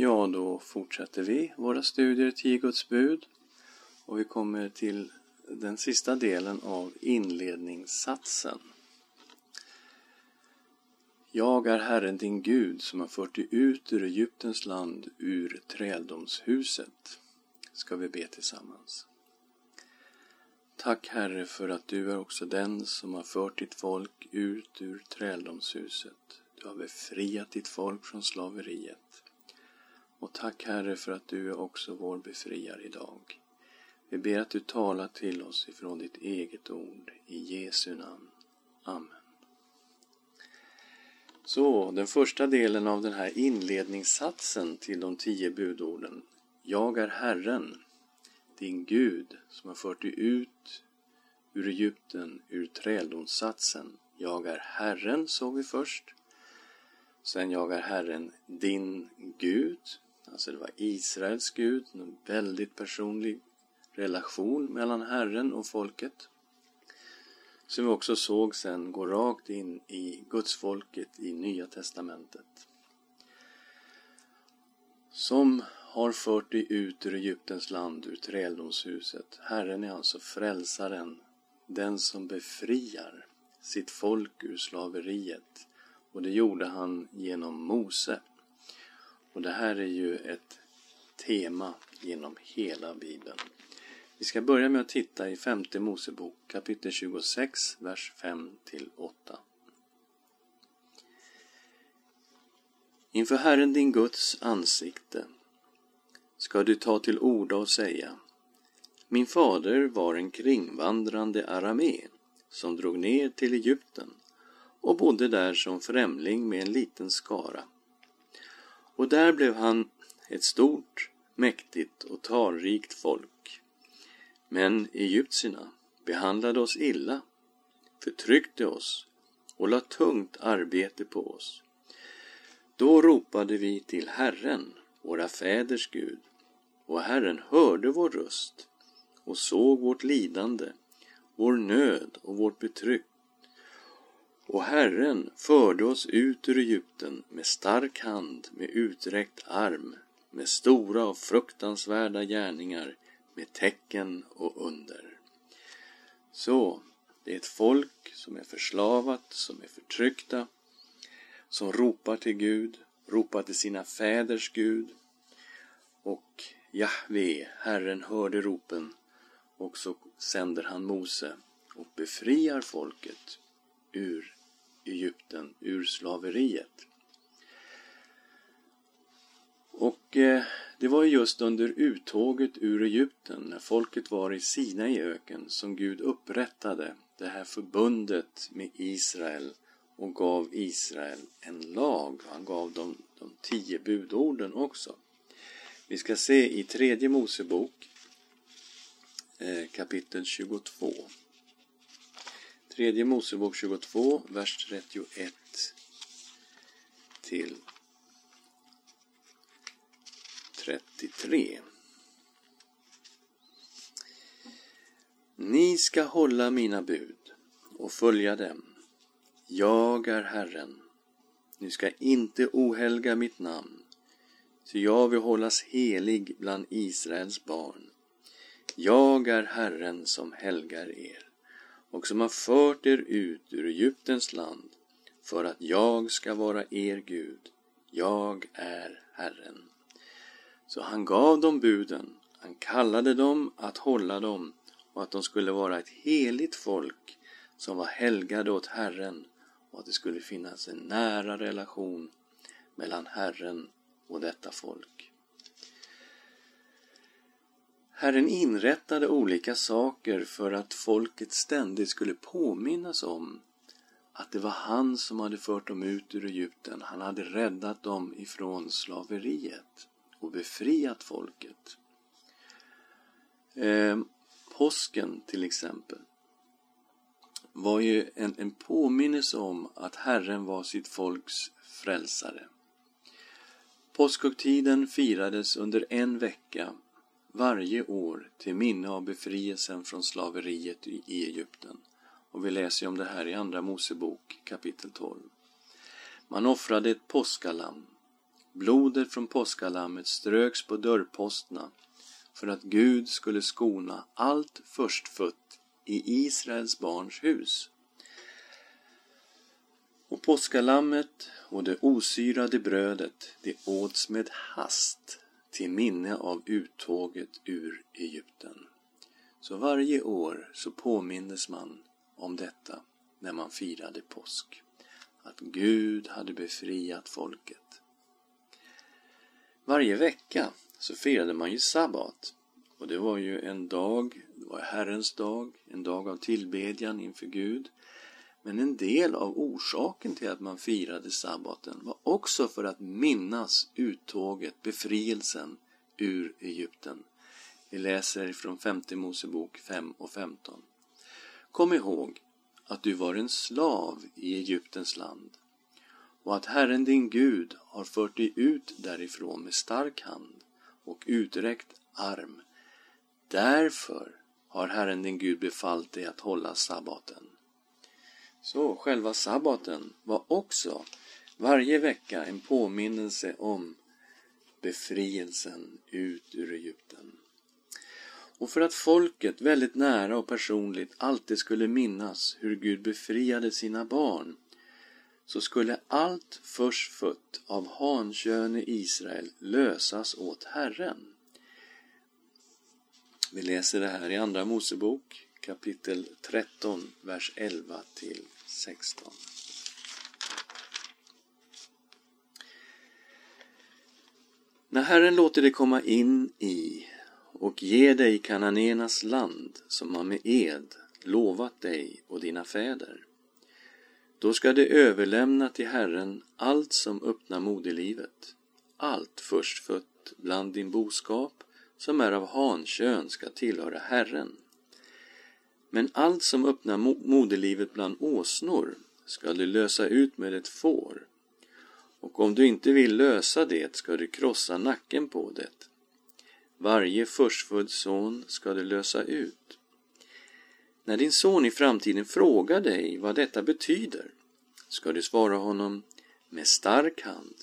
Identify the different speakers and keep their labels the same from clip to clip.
Speaker 1: Ja, då fortsätter vi våra studier i tio Guds bud och vi kommer till den sista delen av inledningssatsen. Jag är Herren din Gud som har fört dig ut ur Egyptens land, ur träldomshuset. Ska vi be tillsammans. Tack Herre för att du är också den som har fört ditt folk ut ur träldomshuset. Du har befriat ditt folk från slaveriet. Och tack Herre för att du är också vår befriare idag. Vi ber att du talar till oss ifrån ditt eget ord. I Jesu namn. Amen. Så, den första delen av den här inledningssatsen till de tio budorden. Jag är Herren, din Gud, som har fört dig ut ur Egypten, ur träldomssatsen. Jag är Herren, såg vi först. Sen jag är Herren, din Gud. Alltså det var Israels Gud, en väldigt personlig relation mellan Herren och folket. Som vi också såg sen gå rakt in i Gudsfolket i Nya Testamentet. Som har fört dig ut ur Egyptens land, ur träldomshuset. Herren är alltså frälsaren, den som befriar sitt folk ur slaveriet. Och det gjorde han genom Mose. Och det här är ju ett tema genom hela Bibeln. Vi ska börja med att titta i femte Mosebok kapitel 26, vers 5 till 8. Inför Herren din Guds ansikte ska du ta till orda och säga Min fader var en kringvandrande aramé som drog ner till Egypten och bodde där som främling med en liten skara. Och där blev han ett stort, mäktigt och talrikt folk. Men egyptierna behandlade oss illa, förtryckte oss och la tungt arbete på oss. Då ropade vi till Herren, våra fäders Gud, och Herren hörde vår röst och såg vårt lidande, vår nöd och vårt betryck. Och Herren förde oss ut ur Egypten med stark hand, med uträckt arm, med stora och fruktansvärda gärningar, med tecken och under. Så, det är ett folk som är förslavat, som är förtryckta, som ropar till Gud, ropar till sina fäders Gud. Och Jahve, Herren, hörde ropen och så sänder han Mose och befriar folket ur Egypten, ur slaveriet. Och eh, det var just under uttåget ur Egypten, när folket var i Sinaiöken, som Gud upprättade det här förbundet med Israel och gav Israel en lag. Han gav dem de tio budorden också. Vi ska se i tredje Mosebok eh, kapitel 22. Tredje Mosebok 22, vers 31 till 33. Ni ska hålla mina bud och följa dem. Jag är Herren. Ni ska inte ohelga mitt namn, ty jag vill hållas helig bland Israels barn. Jag är Herren som helgar er och som har fört er ut ur Egyptens land för att jag ska vara er Gud. Jag är Herren. Så han gav dem buden, han kallade dem att hålla dem och att de skulle vara ett heligt folk som var helgade åt Herren och att det skulle finnas en nära relation mellan Herren och detta folk. Herren inrättade olika saker för att folket ständigt skulle påminnas om att det var han som hade fört dem ut ur Egypten. Han hade räddat dem ifrån slaveriet och befriat folket. Eh, påsken till exempel var ju en, en påminnelse om att Herren var sitt folks frälsare. Påskhögtiden firades under en vecka varje år till minne av befrielsen från slaveriet i Egypten. Och vi läser om det här i Andra Mosebok kapitel 12. Man offrade ett påskalamm blodet från påskalammet ströks på dörrposterna för att Gud skulle skona allt förstfött i Israels barns hus. Och påskalammet och det osyrade brödet, det åts med hast till minne av uttåget ur Egypten. Så varje år så påmindes man om detta när man firade påsk. Att Gud hade befriat folket. Varje vecka så firade man ju sabbat. Och det var ju en dag, det var Herrens dag, en dag av tillbedjan inför Gud. Men en del av orsaken till att man firade sabbaten var också för att minnas uttåget, befrielsen ur Egypten. Vi läser från 5 Mosebok 5 och 15. Kom ihåg att du var en slav i Egyptens land och att Herren din Gud har fört dig ut därifrån med stark hand och uträckt arm. Därför har Herren din Gud befallt dig att hålla sabbaten. Så själva sabbaten var också varje vecka en påminnelse om befrielsen ut ur Egypten. Och för att folket väldigt nära och personligt alltid skulle minnas hur Gud befriade sina barn så skulle allt förstfött av hankön i Israel lösas åt Herren. Vi läser det här i Andra Mosebok kapitel 13, vers 11 till 16. När Herren låter dig komma in i och ge dig kananéernas land som han med ed lovat dig och dina fäder. Då ska de överlämna till Herren allt som öppnar moderlivet, allt förstfött bland din boskap som är av hankön ska tillhöra Herren. Men allt som öppnar moderlivet bland åsnor ska du lösa ut med ett får, och om du inte vill lösa det ska du krossa nacken på det. Varje förstfödd son ska du lösa ut. När din son i framtiden frågar dig vad detta betyder ska du svara honom med stark hand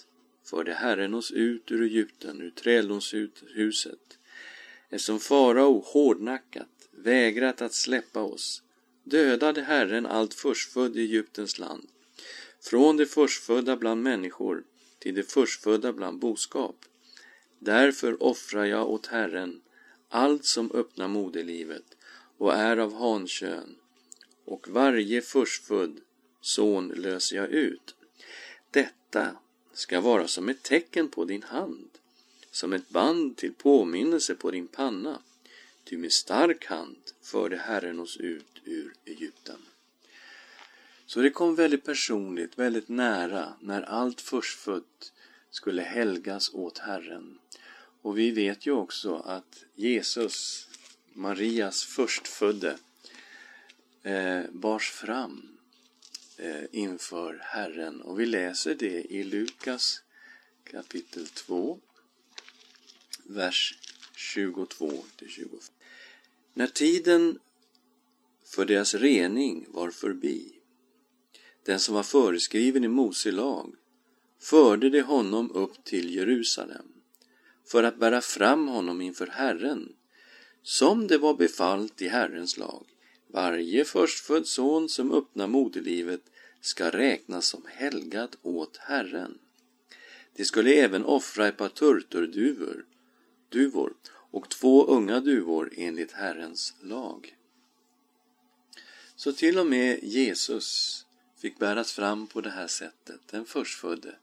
Speaker 1: förde Herren oss ut ur Egypten, ur träldomshuset. Eftersom farao hårdnackat vägrat att släppa oss dödade Herren allt förstfödd i Egyptens land, från det förstfödda bland människor till det förstfödda bland boskap. Därför offrar jag åt Herren allt som öppnar moderlivet och är av hankön, och varje förstfödd son löser jag ut. Detta ska vara som ett tecken på din hand, som ett band till påminnelse på din panna. Ty med stark hand förde Herren oss ut ur Egypten. Så det kom väldigt personligt, väldigt nära, när allt förstfött skulle helgas åt Herren. Och vi vet ju också att Jesus, Marias förstfödde, eh, bars fram eh, inför Herren. Och vi läser det i Lukas kapitel 2, vers 22 till 25. När tiden för deras rening var förbi, den som var föreskriven i Mose lag, förde de honom upp till Jerusalem för att bära fram honom inför Herren, som det var befallt i Herrens lag. Varje förstfödd son som öppnar moderlivet ska räknas som helgad åt Herren. De skulle även offra ett par turturduvor duvor och två unga duvor enligt Herrens lag. Så till och med Jesus fick bäras fram på det här sättet, den förstfödde,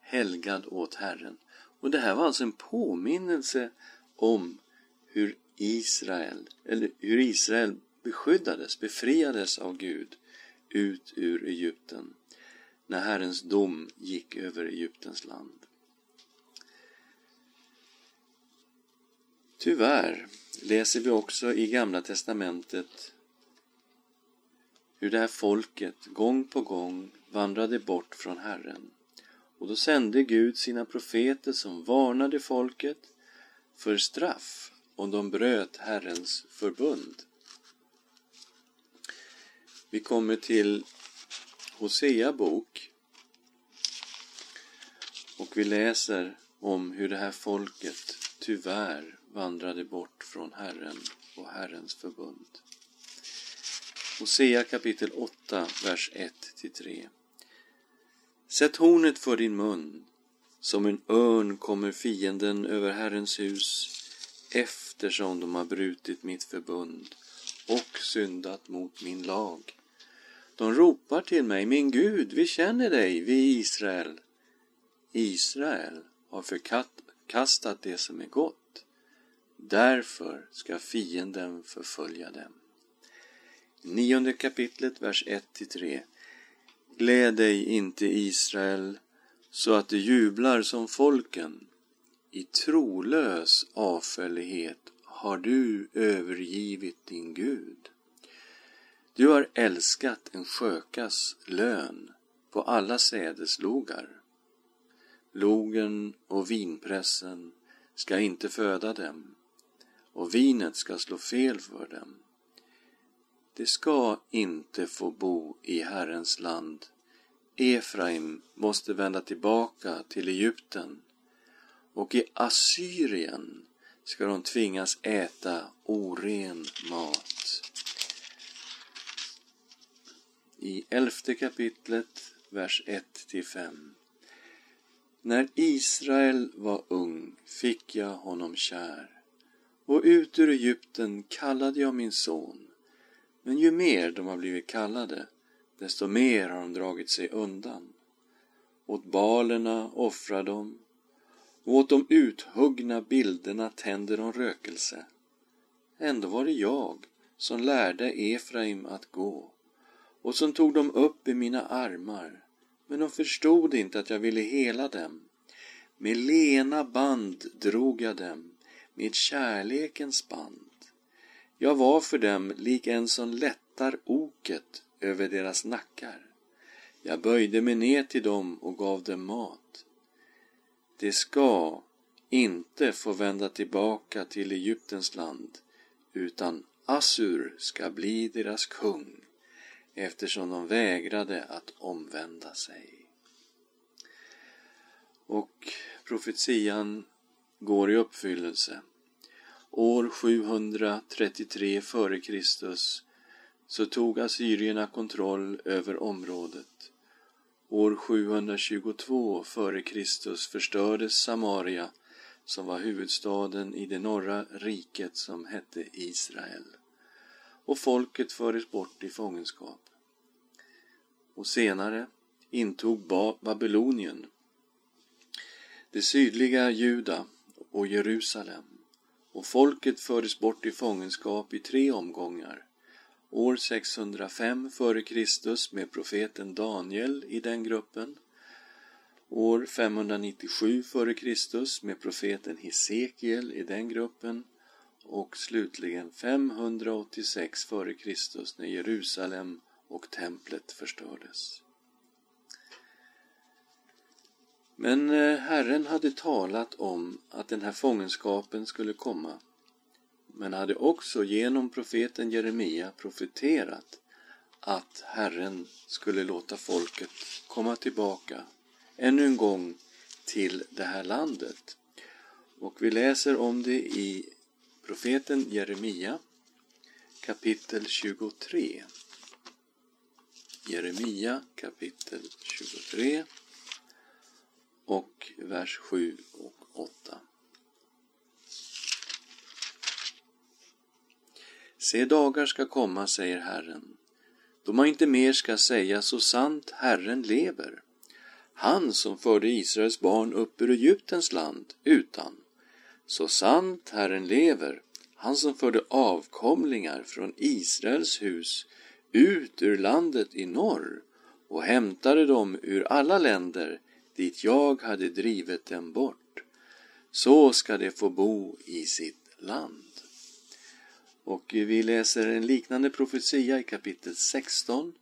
Speaker 1: helgad åt Herren. Och det här var alltså en påminnelse om hur Israel, eller hur Israel beskyddades, befriades av Gud ut ur Egypten när Herrens dom gick över Egyptens land. Tyvärr läser vi också i Gamla testamentet hur det här folket gång på gång vandrade bort från Herren. Och då sände Gud sina profeter som varnade folket för straff om de bröt Herrens förbund. Vi kommer till Hosea bok och vi läser om hur det här folket tyvärr vandrade bort från Herren och Herrens förbund. Hosea kapitel 8, vers 1-3. Sätt hornet för din mun, som en örn kommer fienden över Herrens hus eftersom de har brutit mitt förbund och syndat mot min lag. De ropar till mig, min Gud, vi känner dig, vi Israel. Israel har förkastat det som är gott. Därför ska fienden förfölja dem. Nionde kapitlet, vers 1-3. Gläd dig inte, Israel, så att du jublar som folken. I trolös avfällighet har du övergivit din Gud. Du har älskat en skökas lön på alla sädeslogar. Logen och vinpressen ska inte föda dem och vinet ska slå fel för dem. De ska inte få bo i Herrens land. Efraim måste vända tillbaka till Egypten och i Assyrien ska de tvingas äta oren mat. I elfte kapitlet, vers 1-5. När Israel var ung fick jag honom kär och ut ur Egypten kallade jag min son. Men ju mer de har blivit kallade, desto mer har de dragit sig undan. Åt balerna offrar de och åt de uthuggna bilderna tänder de rökelse. Ändå var det jag som lärde Efraim att gå och som tog dem upp i mina armar, men de förstod inte att jag ville hela dem. Med lena band drog jag dem, med kärlekens band. Jag var för dem lik en som lättar oket över deras nackar. Jag böjde mig ner till dem och gav dem mat. De ska inte få vända tillbaka till Egyptens land, utan Assur ska bli deras kung, eftersom de vägrade att omvända sig. Och profetian går i uppfyllelse. År 733 f.Kr. så tog assyrierna kontroll över området. År 722 f.Kr. förstördes Samaria som var huvudstaden i det norra riket som hette Israel. Och folket fördes bort i fångenskap. Och senare intog Babylonien det sydliga Juda och Jerusalem och folket fördes bort i fångenskap i tre omgångar. År 605 f.Kr. med profeten Daniel i den gruppen. År 597 f.Kr. med profeten Hesekiel i den gruppen och slutligen 586 f.Kr. när Jerusalem och templet förstördes. Men eh, Herren hade talat om att den här fångenskapen skulle komma, men hade också genom profeten Jeremia profeterat att Herren skulle låta folket komma tillbaka ännu en gång till det här landet. Och vi läser om det i profeten Jeremia kapitel 23. Jeremia kapitel 23 och vers 7 och 8. Se dagar ska komma, säger Herren, då man inte mer ska säga så sant Herren lever, han som förde Israels barn upp ur Egyptens land, utan så sant Herren lever, han som förde avkomlingar från Israels hus ut ur landet i norr och hämtade dem ur alla länder dit jag hade drivit dem bort. Så ska de få bo i sitt land. Och vi läser en liknande profetia i kapitel 16,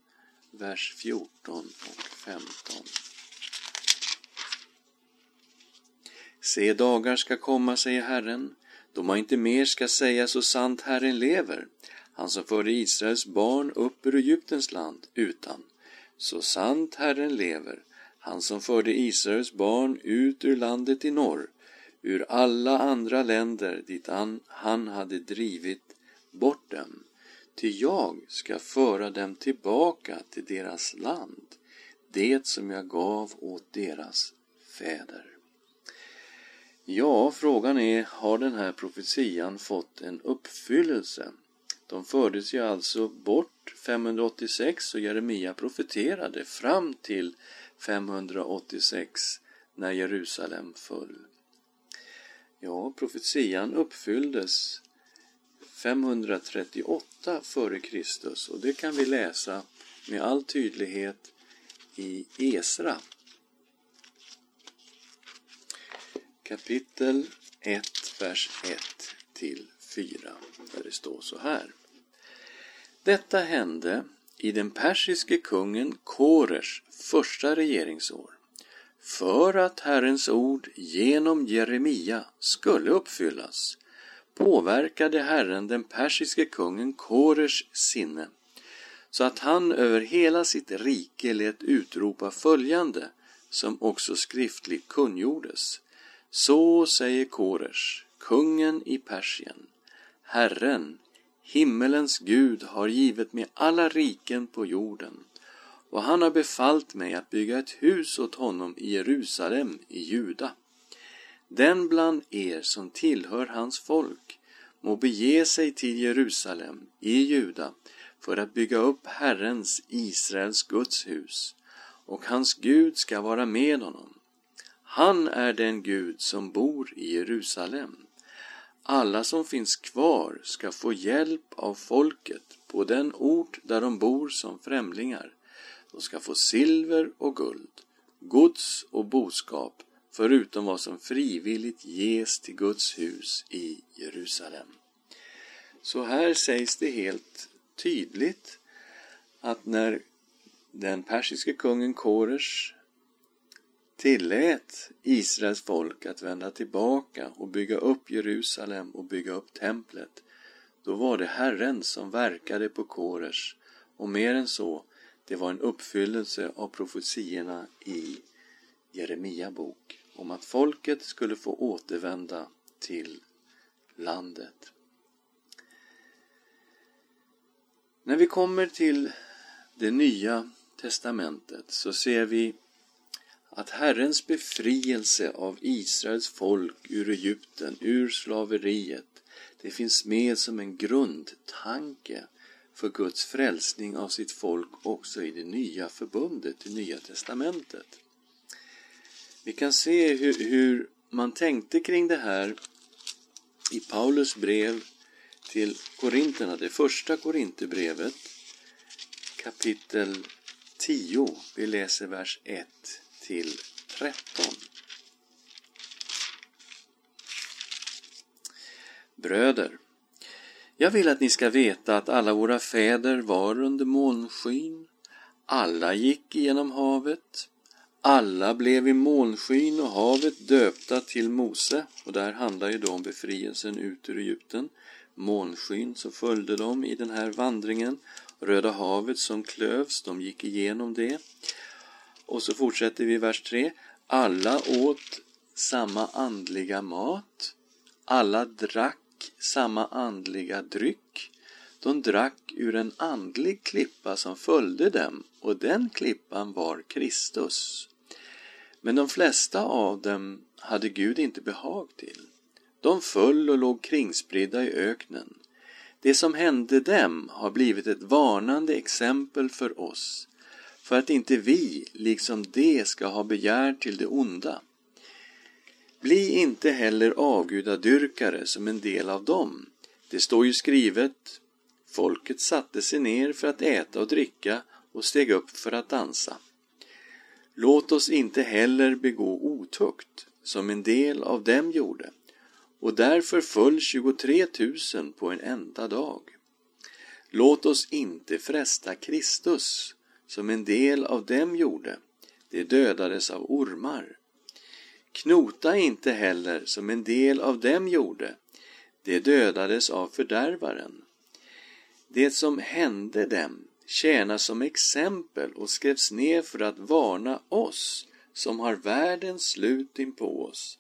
Speaker 1: vers 14 och 15. Se, dagar ska komma, säger Herren, då man inte mer ska säga så sant Herren lever, han som förde Israels barn upp ur Egyptens land, utan så sant Herren lever, han som förde Israels barn ut ur landet i norr, ur alla andra länder dit han, han hade drivit bort dem. Ty jag ska föra dem tillbaka till deras land, det som jag gav åt deras fäder. Ja, frågan är, har den här profetian fått en uppfyllelse? De fördes ju alltså bort 586 och Jeremia profeterade fram till 586 när Jerusalem föll. Ja, profetian uppfylldes 538 f.Kr. och det kan vi läsa med all tydlighet i Esra kapitel 1, vers 1 till 4 där det står så här. Detta hände i den persiske kungen Korers första regeringsår för att Herrens ord genom Jeremia skulle uppfyllas påverkade Herren den persiske kungen Korers sinne så att han över hela sitt rike lät utropa följande som också skriftligt kungjordes. Så säger Koresh, kungen i Persien, Herren, himmelens Gud, har givit mig alla riken på jorden och han har befallt mig att bygga ett hus åt honom i Jerusalem i Juda. Den bland er som tillhör hans folk må bege sig till Jerusalem i Juda för att bygga upp Herrens, Israels Guds hus, och hans Gud ska vara med honom. Han är den Gud som bor i Jerusalem. Alla som finns kvar ska få hjälp av folket på den ort där de bor som främlingar. De ska få silver och guld, gods och boskap, förutom vad som frivilligt ges till Guds hus i Jerusalem. Så här sägs det helt tydligt att när den persiske kungen Koresh tillät Israels folk att vända tillbaka och bygga upp Jerusalem och bygga upp templet, då var det Herren som verkade på Koresh och mer än så, det var en uppfyllelse av profetiorna i Jeremia bok om att folket skulle få återvända till landet. När vi kommer till det nya testamentet så ser vi att Herrens befrielse av Israels folk ur Egypten, ur slaveriet, det finns med som en grundtanke för Guds frälsning av sitt folk också i det nya förbundet, det nya testamentet. Vi kan se hur, hur man tänkte kring det här i Paulus brev till Korinterna, det första Korinterbrevet, kapitel 10. Vi läser vers 1 till 13. Bröder, jag vill att ni ska veta att alla våra fäder var under molnskyn. Alla gick genom havet. Alla blev i molnskyn och havet döpta till Mose. Och där handlar ju då om befrielsen ut ur Egypten. Månskyn så följde de i den här vandringen. Röda havet som klövs, de gick igenom det. Och så fortsätter vi vers 3. Alla åt samma andliga mat. Alla drack samma andliga dryck. De drack ur en andlig klippa som följde dem och den klippan var Kristus. Men de flesta av dem hade Gud inte behag till. De föll och låg kringspridda i öknen. Det som hände dem har blivit ett varnande exempel för oss för att inte vi, liksom de, ska ha begär till det onda. Bli inte heller avgudadyrkare som en del av dem. Det står ju skrivet, folket satte sig ner för att äta och dricka och steg upp för att dansa. Låt oss inte heller begå otukt, som en del av dem gjorde, och därför föll 23 000 på en enda dag. Låt oss inte fresta Kristus, som en del av dem gjorde, de dödades av ormar. Knota inte heller som en del av dem gjorde, de dödades av fördärvaren. Det som hände dem tjänar som exempel och skrevs ner för att varna oss som har världens slut inpå oss.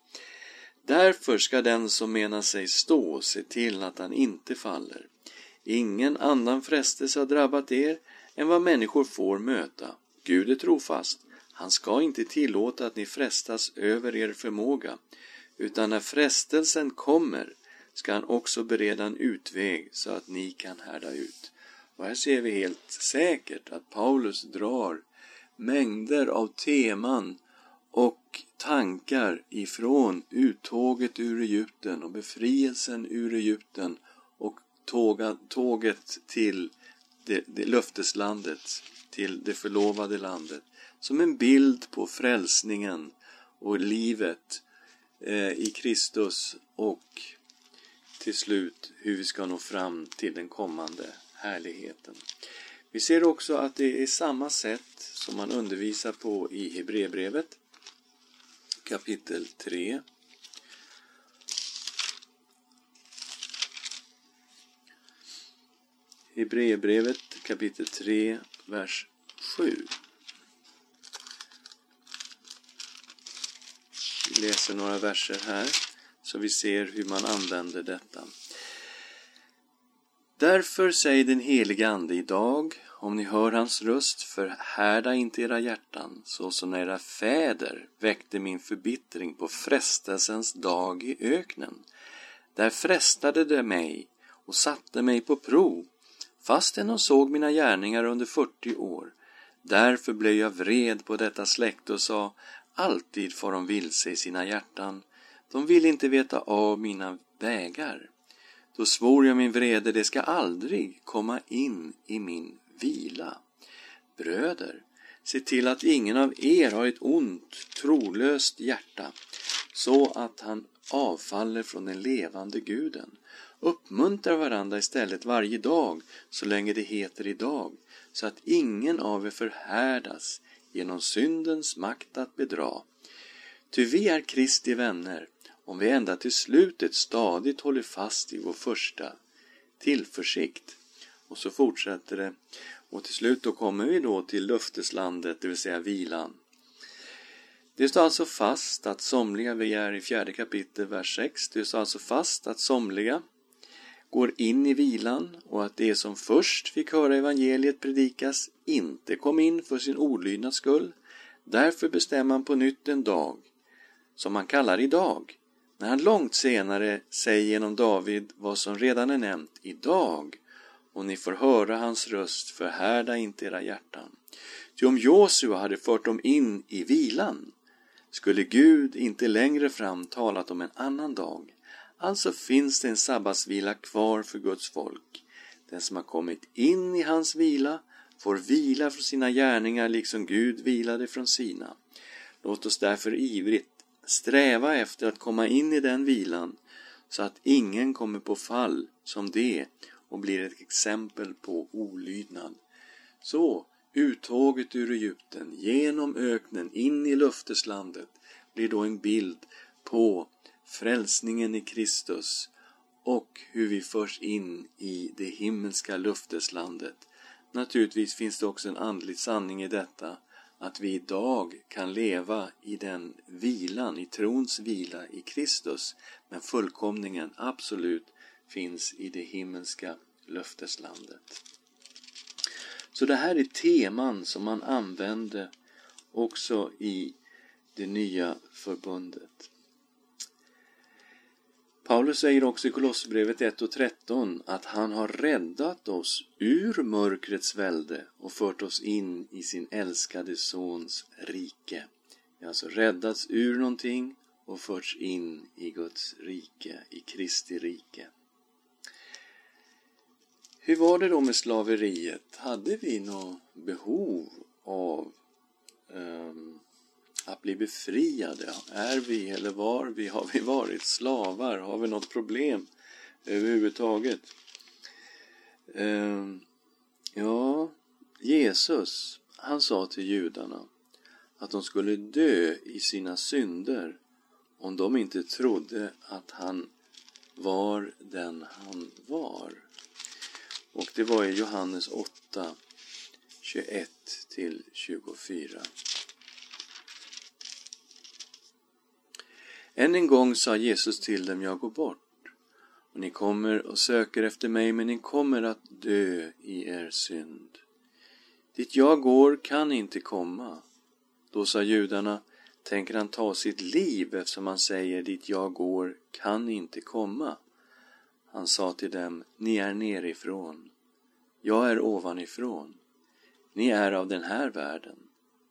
Speaker 1: Därför ska den som menar sig stå se till att han inte faller. Ingen annan frestelse har drabbat er än vad människor får möta. Gud är trofast. Han ska inte tillåta att ni frestas över er förmåga, utan när frestelsen kommer ska han också bereda en utväg så att ni kan härda ut. Och här ser vi helt säkert att Paulus drar mängder av teman och tankar ifrån uttåget ur Egypten och befrielsen ur Egypten och tåget till det, det löfteslandet, till det förlovade landet, som en bild på frälsningen och livet eh, i Kristus och till slut hur vi ska nå fram till den kommande härligheten. Vi ser också att det är samma sätt som man undervisar på i Hebreerbrevet kapitel 3. Hebreerbrevet kapitel 3, vers 7. Vi läser några verser här så vi ser hur man använder detta. Därför säger den helige Ande idag, om ni hör hans röst, förhärda inte era hjärtan, så som era fäder väckte min förbittring på frestelsens dag i öknen. Där frestade de mig och satte mig på prov, fastän de såg mina gärningar under 40 år. Därför blev jag vred på detta släkte och sa, alltid får de vilse i sina hjärtan. De vill inte veta av mina vägar. Då svor jag min vrede, det ska aldrig komma in i min vila. Bröder, se till att ingen av er har ett ont, trolöst hjärta, så att han avfaller från den levande guden. Uppmuntra varandra istället varje dag, så länge det heter idag, så att ingen av er förhärdas genom syndens makt att bedra. Ty vi är Kristi vänner, om vi ända till slutet stadigt håller fast i vår första tillförsikt. Och så fortsätter det. Och till slut då kommer vi då till löfteslandet, det vill säga vilan. Det står alltså fast att somliga, vi är i fjärde kapitel, vers 6, det står alltså fast att somliga går in i vilan och att det som först fick höra evangeliet predikas inte kom in för sin olydnads skull. Därför bestämmer han på nytt en dag, som han kallar idag, när han långt senare säger genom David vad som redan är nämnt idag och ni får höra hans röst, förhärda inte era hjärtan. Ty om Josua hade fört dem in i vilan skulle Gud inte längre fram talat om en annan dag. Alltså finns det en sabbatsvila kvar för Guds folk. Den som har kommit in i hans vila får vila från sina gärningar liksom Gud vilade från sina. Låt oss därför ivrigt Sträva efter att komma in i den vilan så att ingen kommer på fall som det och blir ett exempel på olydnad. Så, uttåget ur Egypten, genom öknen, in i löfteslandet blir då en bild på frälsningen i Kristus och hur vi förs in i det himmelska löfteslandet. Naturligtvis finns det också en andlig sanning i detta att vi idag kan leva i den vilan, i trons vila i Kristus. Men fullkomningen absolut finns i det himmelska löfteslandet. Så det här är teman som man använde också i det nya förbundet. Paulus säger också i Kolosserbrevet 1 och 13 att han har räddat oss ur mörkrets välde och fört oss in i sin älskade Sons rike. Vi har alltså räddats ur någonting och förts in i Guds rike, i Kristi rike. Hur var det då med slaveriet? Hade vi något behov av um, att bli befriade. Är vi eller var vi? Har vi varit slavar? Har vi något problem överhuvudtaget? Ehm, ja, Jesus, han sa till judarna att de skulle dö i sina synder om de inte trodde att han var den han var. Och det var i Johannes 8, 21 till 24. Än en gång sa Jesus till dem, jag går bort. Och ni kommer och söker efter mig, men ni kommer att dö i er synd. Dit jag går kan inte komma. Då sa judarna, tänker han ta sitt liv eftersom han säger dit jag går kan inte komma. Han sa till dem, ni är nerifrån. Jag är ovanifrån. Ni är av den här världen.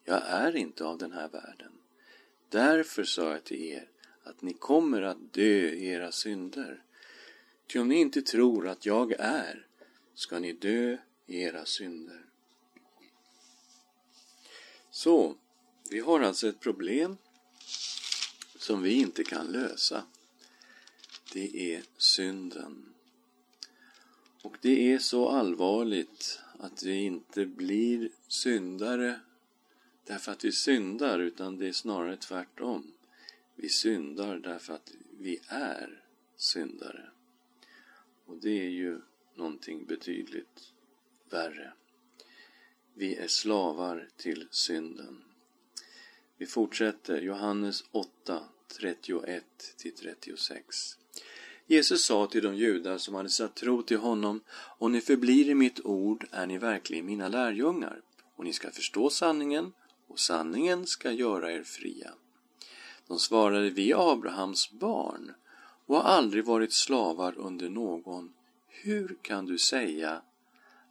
Speaker 1: Jag är inte av den här världen. Därför sa jag till er att ni kommer att dö i era synder. Ty om ni inte tror att jag är, ska ni dö i era synder. Så, vi har alltså ett problem som vi inte kan lösa. Det är synden. Och det är så allvarligt att vi inte blir syndare därför att vi syndar, utan det är snarare tvärtom. Vi syndar därför att vi är syndare. Och det är ju någonting betydligt värre. Vi är slavar till synden. Vi fortsätter Johannes 8, 31-36. Jesus sa till de judar som hade satt tro till honom, om ni förblir i mitt ord är ni verkligen mina lärjungar, och ni ska förstå sanningen, och sanningen ska göra er fria. De svarade, vi är Abrahams barn och har aldrig varit slavar under någon. Hur kan du säga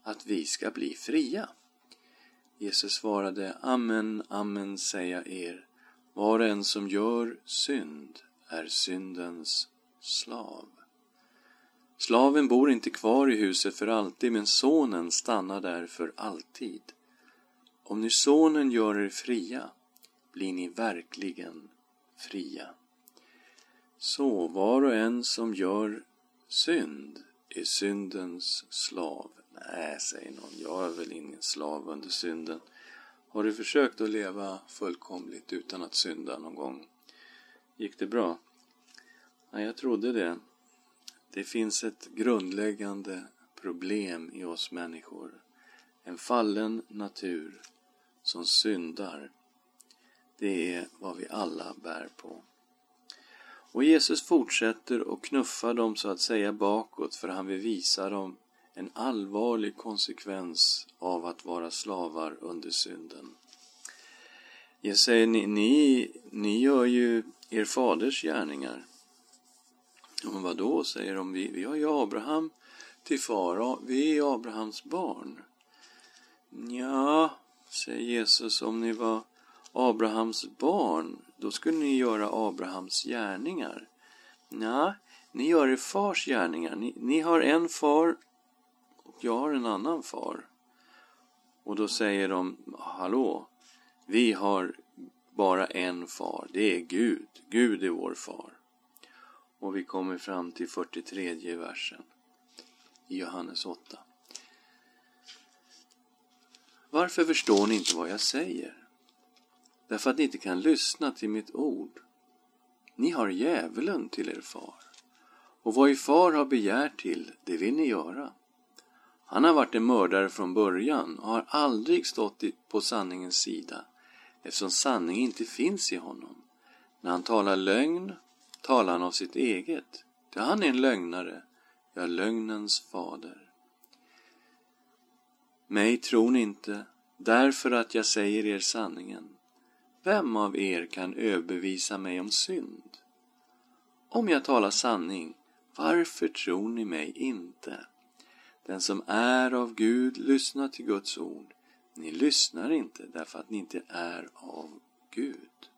Speaker 1: att vi ska bli fria? Jesus svarade, Amen, amen säger jag er, var och en som gör synd är syndens slav. Slaven bor inte kvar i huset för alltid, men sonen stannar där för alltid. Om nu sonen gör er fria, blir ni verkligen fria. Så var och en som gör synd är syndens slav. Nej, säger någon, jag är väl ingen slav under synden. Har du försökt att leva fullkomligt utan att synda någon gång? Gick det bra? Nej, jag trodde det. Det finns ett grundläggande problem i oss människor. En fallen natur som syndar. Det är vad vi alla bär på. Och Jesus fortsätter och knuffar dem så att säga bakåt för han vill visa dem en allvarlig konsekvens av att vara slavar under synden. Jag säger, ni, ni, ni gör ju er faders gärningar. Men vad då, säger de, vi, vi har ju Abraham till far, vi är Abrahams barn. Ja, säger Jesus, om ni var Abrahams barn, då skulle ni göra Abrahams gärningar. Ja, ni gör er fars gärningar. Ni, ni har en far och jag har en annan far. Och då säger de, hallå, vi har bara en far, det är Gud. Gud är vår far. Och vi kommer fram till 43 versen i Johannes 8. Varför förstår ni inte vad jag säger? Därför att ni inte kan lyssna till mitt ord. Ni har djävulen till er far. Och vad er far har begärt till, det vill ni göra. Han har varit en mördare från början och har aldrig stått på sanningens sida eftersom sanning inte finns i honom. När han talar lögn talar han av sitt eget. Ty han är en lögnare, ja, lögnens fader. Mig tror ni inte, därför att jag säger er sanningen. Vem av er kan överbevisa mig om synd? Om jag talar sanning, varför tror ni mig inte? Den som är av Gud lyssnar till Guds ord. Ni lyssnar inte därför att ni inte är av Gud.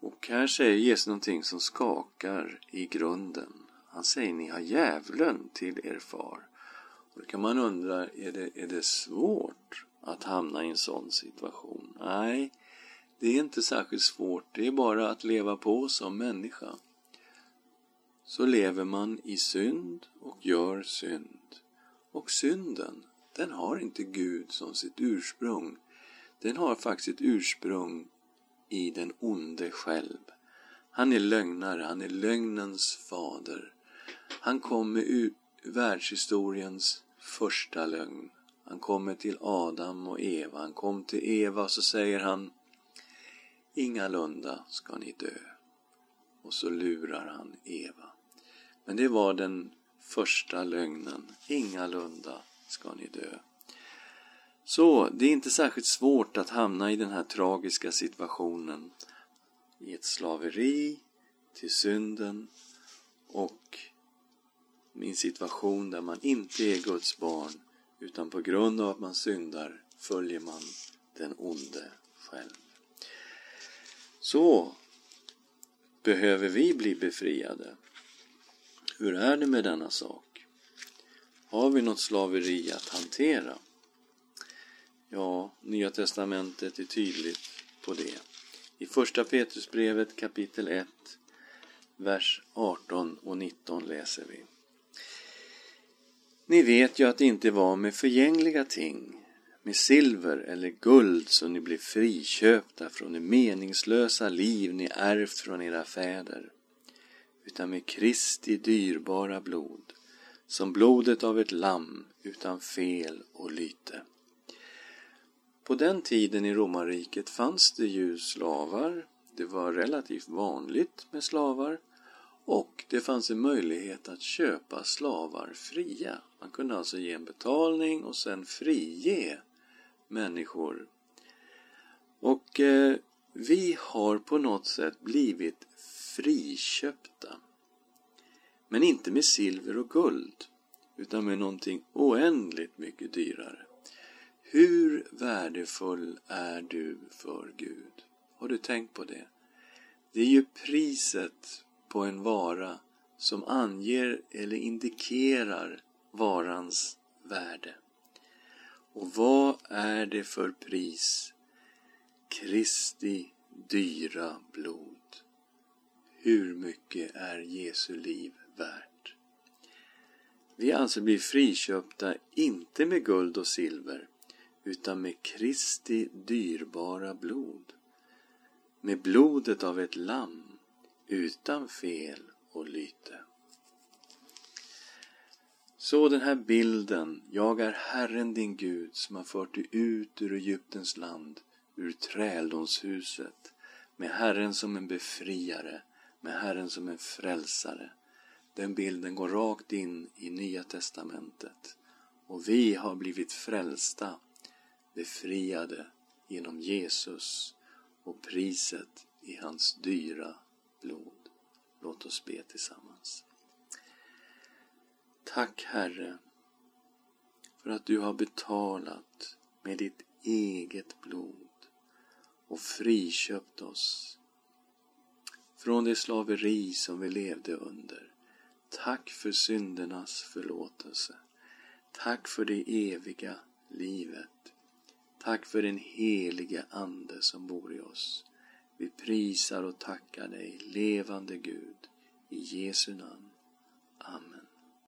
Speaker 1: Och här säger Jesus någonting som skakar i grunden. Han säger ni har djävulen till er far. Och då kan man undra, är det, är det svårt att hamna i en sån situation? Nej, det är inte särskilt svårt. Det är bara att leva på som människa. Så lever man i synd och gör synd. Och synden, den har inte Gud som sitt ursprung. Den har faktiskt ett ursprung i den onde själv. Han är lögnare, han är lögnens fader. Han kom med världshistoriens första lögn. Han kommer till Adam och Eva. Han kom till Eva och så säger han Ingalunda ska ni dö. och så lurar han Eva. Men det var den första lögnen. Ingalunda ska ni dö. Så det är inte särskilt svårt att hamna i den här tragiska situationen. I ett slaveri till synden och min situation där man inte är Guds barn utan på grund av att man syndar följer man den onde själv. Så behöver vi bli befriade. Hur är det med denna sak? Har vi något slaveri att hantera? Ja, Nya Testamentet är tydligt på det. I Första Petrusbrevet kapitel 1, vers 18 och 19 läser vi. Ni vet ju att det inte var med förgängliga ting, med silver eller guld som ni blev friköpta från det meningslösa liv ni ärvt från era fäder, utan med Kristi dyrbara blod, som blodet av ett lamm utan fel och lyte. På den tiden i romarriket fanns det ju slavar, det var relativt vanligt med slavar och det fanns en möjlighet att köpa slavar fria. Man kunde alltså ge en betalning och sen frige människor. Och eh, vi har på något sätt blivit friköpta. Men inte med silver och guld, utan med någonting oändligt mycket dyrare. Hur värdefull är du för Gud? Har du tänkt på det? Det är ju priset på en vara som anger eller indikerar varans värde. Och vad är det för pris? Kristi dyra blod. Hur mycket är Jesu liv värt? Vi alltså blir friköpta inte med guld och silver utan med Kristi dyrbara blod. Med blodet av ett lamm utan fel och lyte. Så den här bilden, jag är Herren din Gud som har fört dig ut ur Egyptens land, ur träldomshuset, med Herren som en befriare, med Herren som en frälsare. Den bilden går rakt in i Nya Testamentet. Och vi har blivit frälsta, befriade genom Jesus och priset i hans dyra blod. Låt oss be tillsammans. Tack Herre för att du har betalat med ditt eget blod och friköpt oss från det slaveri som vi levde under. Tack för syndernas förlåtelse. Tack för det eviga livet. Tack för den helige Ande som bor i oss. Vi prisar och tackar dig, levande Gud, i Jesu namn. Amen.